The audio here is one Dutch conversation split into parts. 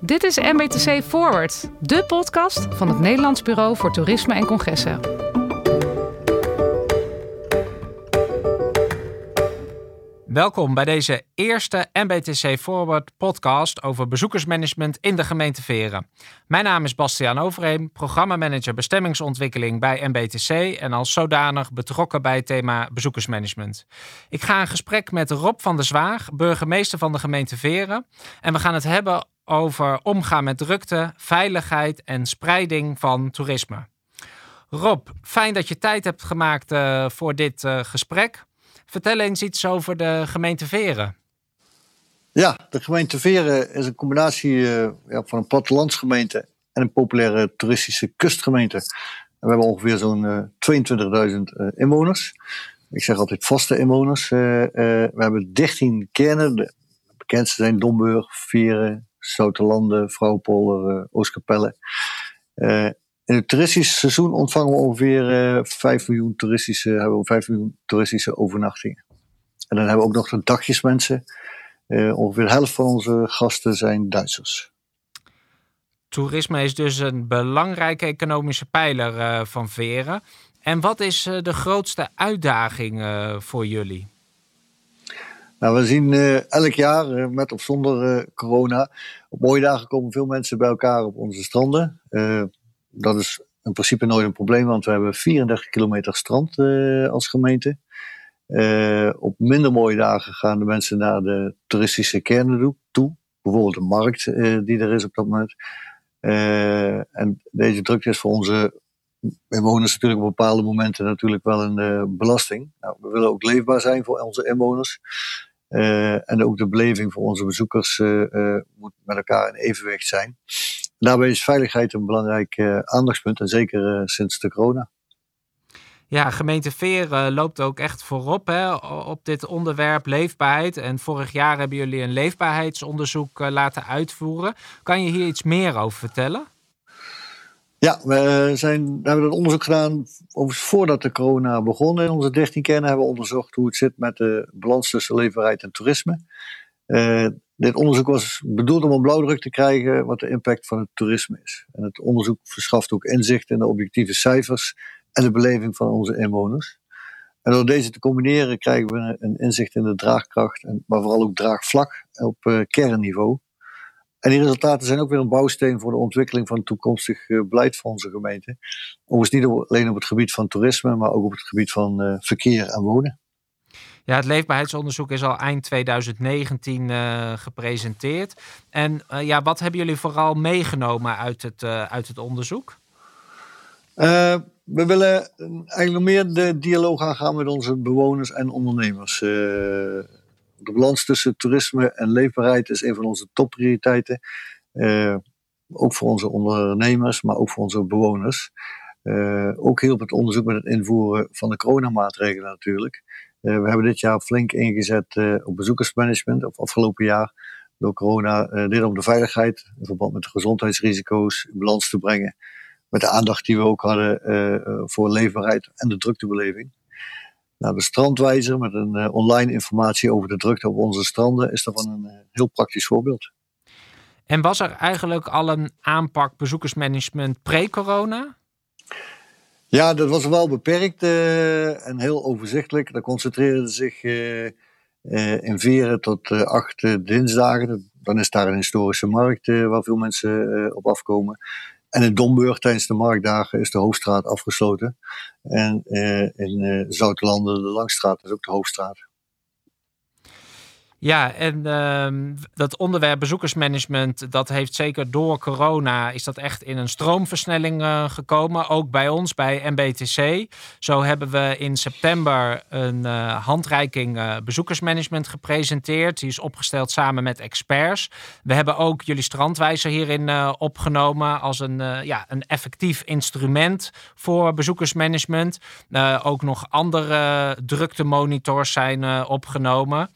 Dit is MBTC Forward, de podcast van het Nederlands Bureau voor Toerisme en Congressen. Welkom bij deze eerste MBTC Forward podcast over bezoekersmanagement in de gemeente Veren. Mijn naam is Bastiaan Overheem, programmamanager bestemmingsontwikkeling bij MBTC en als zodanig betrokken bij het thema bezoekersmanagement. Ik ga in gesprek met Rob van der Zwaag, burgemeester van de gemeente Veren. En we gaan het hebben over omgaan met drukte, veiligheid en spreiding van toerisme. Rob, fijn dat je tijd hebt gemaakt uh, voor dit uh, gesprek. Vertel eens iets over de gemeente Veren. Ja, de gemeente Veren is een combinatie uh, ja, van een plattelandsgemeente en een populaire toeristische kustgemeente. En we hebben ongeveer zo'n 22.000 inwoners. Ik zeg altijd vaste inwoners. we hebben 13 kernen. De bekendste zijn Domburg, Veren, Zoutelanden, Vrouwpolder, uh, Oostkapelle. Uh, in het toeristische seizoen ontvangen we ongeveer uh, 5 miljoen toeristische, hebben we 5 miljoen toeristische overnachtingen. En dan hebben we ook nog de dagjesmensen. Ongeveer de helft van onze gasten zijn Duitsers. Toerisme is dus een belangrijke economische pijler van Veren. En wat is de grootste uitdaging voor jullie? Nou, we zien uh, elk jaar, uh, met of zonder uh, corona, op mooie dagen komen veel mensen bij elkaar op onze stranden. dat is in principe nooit een probleem, want we hebben 34 kilometer strand als gemeente. op minder mooie dagen gaan de mensen naar de toeristische kernen toe. Bijvoorbeeld de markt die er is op dat moment. en deze drukte is voor onze inwoners natuurlijk op bepaalde momenten natuurlijk wel een belasting. Nou, we willen ook leefbaar zijn voor onze inwoners. Uh, en ook de beleving voor onze bezoekers uh, uh, moet met elkaar in evenwicht zijn. Daarbij is veiligheid een belangrijk aandachtspunt, en zeker sinds de corona. Ja, gemeente Veer loopt ook echt voorop hè, op dit onderwerp leefbaarheid. En vorig jaar hebben jullie een leefbaarheidsonderzoek laten uitvoeren. Kan je hier iets meer over vertellen? Ja, we, zijn, we hebben dat onderzoek gedaan voordat de corona begon. In onze 13 kernen hebben we onderzocht hoe het zit met de balans tussen leefbaarheid en toerisme. Uh, dit onderzoek was bedoeld om een blauwdruk te krijgen wat de impact van het toerisme is. En het onderzoek verschaft ook inzicht in de objectieve cijfers en de beleving van onze inwoners. En door deze te combineren krijgen we een inzicht in de draagkracht, maar vooral ook draagvlak op uh, kernniveau. En die resultaten zijn ook weer een bouwsteen voor de ontwikkeling van toekomstig uh, beleid van onze gemeente. Overigens niet alleen op het gebied van toerisme, maar ook op het gebied van uh, verkeer en wonen. Ja, het leefbaarheidsonderzoek is al eind 2019 uh, gepresenteerd. En ja, wat hebben jullie vooral meegenomen uit het, uit het onderzoek? we willen eigenlijk nog meer de dialoog aangaan met onze bewoners en ondernemers de balans tussen toerisme en leefbaarheid is een van onze topprioriteiten. Uh, ook voor onze ondernemers, maar ook voor onze bewoners. Uh, ook hielp het onderzoek met het invoeren van de coronamaatregelen natuurlijk. Uh, we hebben dit jaar flink ingezet op bezoekersmanagement, of afgelopen jaar door corona, dit om de veiligheid in verband met de gezondheidsrisico's in balans te brengen. Met de aandacht die we ook hadden voor leefbaarheid en de druktebeleving. De strandwijzer met een uh, online informatie over de drukte op onze stranden is daarvan een uh, heel praktisch voorbeeld. En was er eigenlijk al een aanpak bezoekersmanagement pre-corona? Ja, dat was wel beperkt uh, en heel overzichtelijk. Dat concentreerde zich in Veren tot acht dinsdagen. Dan is daar een historische markt waar veel mensen op afkomen. En in Domburg tijdens de marktdagen is de hoofdstraat afgesloten. En uh, in uh, Zoutelanden, de Langstraat, is ook de hoofdstraat. Ja, en uh, dat onderwerp bezoekersmanagement, dat heeft zeker door corona, is dat echt in een stroomversnelling uh, gekomen. Ook bij ons, bij MBTC. Zo hebben we in september een uh, handreiking uh, bezoekersmanagement gepresenteerd. Die is opgesteld samen met experts. We hebben ook jullie strandwijzer hierin opgenomen als een, ja, een effectief instrument voor bezoekersmanagement. ook nog andere druktemonitors zijn opgenomen.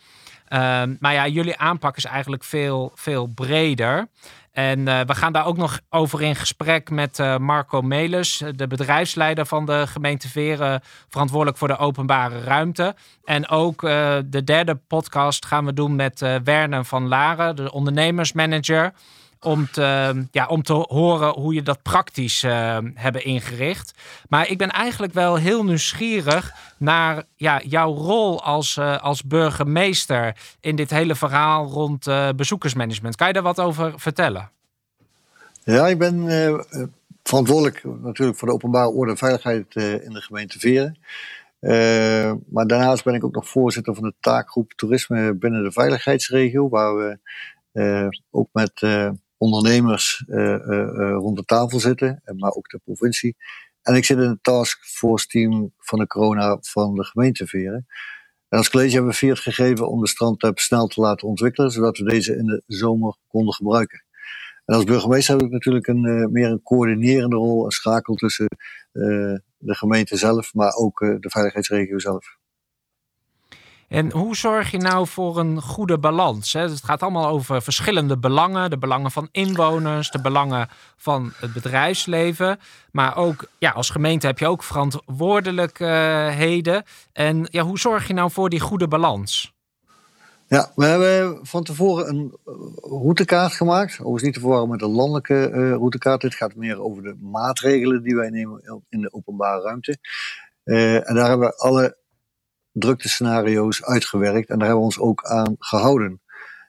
Um, maar ja, jullie aanpak is eigenlijk veel, veel breder. En uh, we gaan daar ook nog over in gesprek met uh, Marco Melis, de bedrijfsleider van de gemeente Veren, verantwoordelijk voor de openbare ruimte. En ook de derde podcast gaan we doen met Werner van Laren, de ondernemersmanager om te, ja, om te horen hoe je dat praktisch uh, hebben ingericht. Maar ik ben eigenlijk wel heel nieuwsgierig naar ja, jouw rol als, uh, als burgemeester in dit hele verhaal rond uh, bezoekersmanagement. Kan je daar wat over vertellen? Ja, ik ben verantwoordelijk natuurlijk voor de openbare orde en veiligheid in de gemeente Veren. Maar daarnaast ben ik ook nog voorzitter van de taakgroep toerisme binnen de veiligheidsregio, waar we ook met ondernemers rond de tafel zitten, maar ook de provincie. En ik zit in het taskforce team van de corona van de gemeente Veren. En als college hebben we Fiat gegeven om de strandtap snel te laten ontwikkelen, zodat we deze in de zomer konden gebruiken. En als burgemeester heb ik natuurlijk een, meer een coördinerende rol, een schakel tussen de gemeente zelf, maar ook eh, de veiligheidsregio zelf. En hoe zorg je nou voor een goede balans? Het gaat allemaal over verschillende belangen. De belangen van inwoners, de belangen van het bedrijfsleven. Maar ook ja, als gemeente heb je ook verantwoordelijkheden. En ja, hoe zorg je nou voor die goede balans? Ja, we hebben van tevoren een eh, routekaart gemaakt. Overigens niet te met een landelijke uh, routekaart. Dit gaat meer over de maatregelen die wij nemen in de openbare ruimte. Uh, en daar hebben we alle druktescenario's uitgewerkt. En daar hebben we ons ook aan gehouden.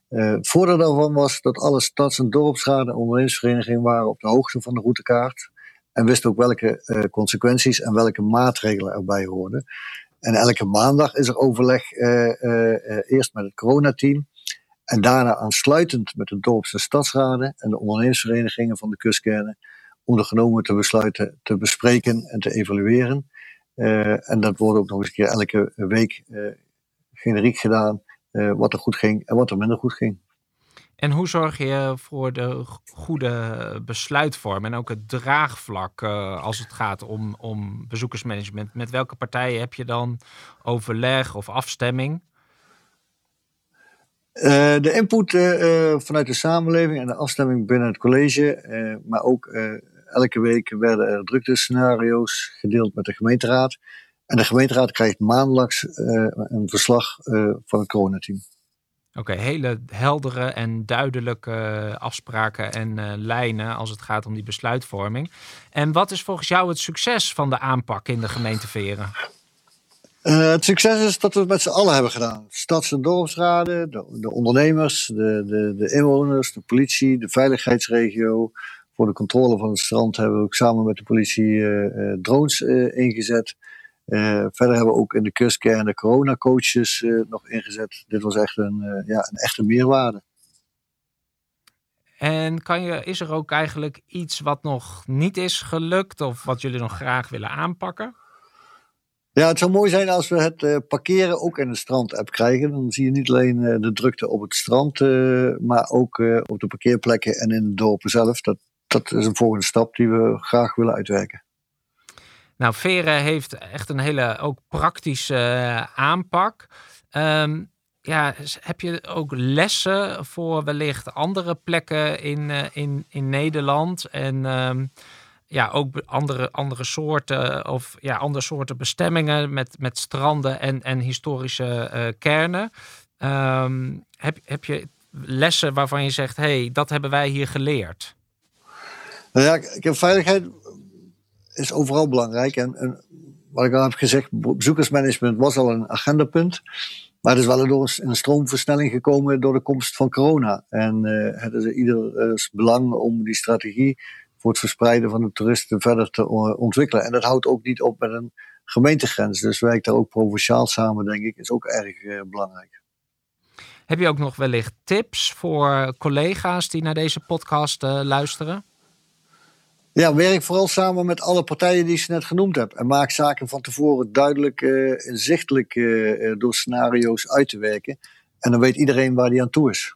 Uh, het voordeel daarvan was dat alle stads- en dorpsraden en ondernemingsverenigingen waren op de hoogte van de routekaart. En wisten ook welke consequenties en welke maatregelen erbij hoorden. En elke maandag is er overleg uh, eerst met het coronateam. En daarna aansluitend met de dorps- en stadsraden en de ondernemersverenigingen van de kustkernen. Om de genomen te besluiten te bespreken en te evalueren. En dat wordt ook nog eens een keer elke week generiek gedaan. wat er goed ging en wat er minder goed ging. En hoe zorg je voor de goede besluitvorm en ook het draagvlak uh, als het gaat om, om bezoekersmanagement? Met welke partijen heb je dan overleg of afstemming? Uh, de input uh, vanuit de samenleving en de afstemming binnen het college, maar ook elke week werden er druktescenario's gedeeld met de gemeenteraad. En de gemeenteraad krijgt maandelijks een verslag van het coronateam. Oké, hele heldere en duidelijke afspraken en uh, lijnen als het gaat om die besluitvorming. En wat is volgens jou het succes van de aanpak in de gemeente Veren? Uh, het succes is dat we het met z'n allen hebben gedaan. Stads- en dorpsraden, de, de ondernemers, de, de, de, inwoners, de politie, de veiligheidsregio. Voor de controle van het strand hebben we ook samen met de politie uh, drones ingezet. Uh, verder hebben we ook in de kustkern de coronacoaches uh, nog ingezet. Dit was echt een, ja, een echte meerwaarde. En kan je, is er ook eigenlijk iets wat nog niet is gelukt of wat jullie nog graag willen aanpakken? Ja, het zou mooi zijn als we het parkeren ook in de strandapp krijgen. Dan zie je niet alleen de drukte op het strand, maar ook op de parkeerplekken en in de dorpen zelf. Dat, dat is een volgende stap die we graag willen uitwerken. Nou, Veren heeft echt een hele ook praktische uh, aanpak. Um, ja, heb je ook lessen voor wellicht andere plekken in, uh, in, in Nederland? En um, ja, ook andere, andere soorten of ja, andere soorten bestemmingen met, met stranden en, en historische kernen. Um, heb, heb je lessen waarvan je zegt, hey, dat hebben wij hier geleerd? Nou ja, ik heb veiligheid is overal belangrijk. En, en, wat ik al heb gezegd, bezoekersmanagement was al een agendapunt. Maar het is wel door een stroomversnelling gekomen door de komst van corona. En uh, het is ieders belang om die strategie voor het verspreiden van de toeristen verder te ontwikkelen. En dat houdt ook niet op met een gemeentegrens. Dus werkt daar ook provinciaal samen, denk ik, is ook erg uh, belangrijk. Heb je ook nog wellicht tips voor collega's die naar deze podcast luisteren? Ja, werk vooral samen met alle partijen die je net genoemd hebt. En maak zaken van tevoren duidelijk uh, inzichtelijk uh, door scenario's uit te werken. En dan weet iedereen waar die aan toe is.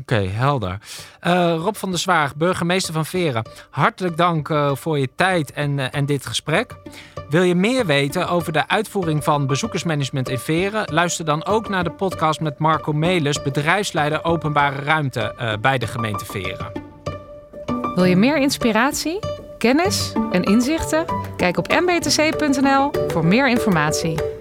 Oké, helder. Rob van der Zwaag, burgemeester van Veren. Hartelijk dank voor je tijd en, en dit gesprek. Wil je meer weten over de uitvoering van bezoekersmanagement in Veren? Luister dan ook naar de podcast met Marco Melis, bedrijfsleider openbare ruimte bij de gemeente Veren. Wil je meer inspiratie, kennis en inzichten? Kijk op mbtc.nl voor meer informatie.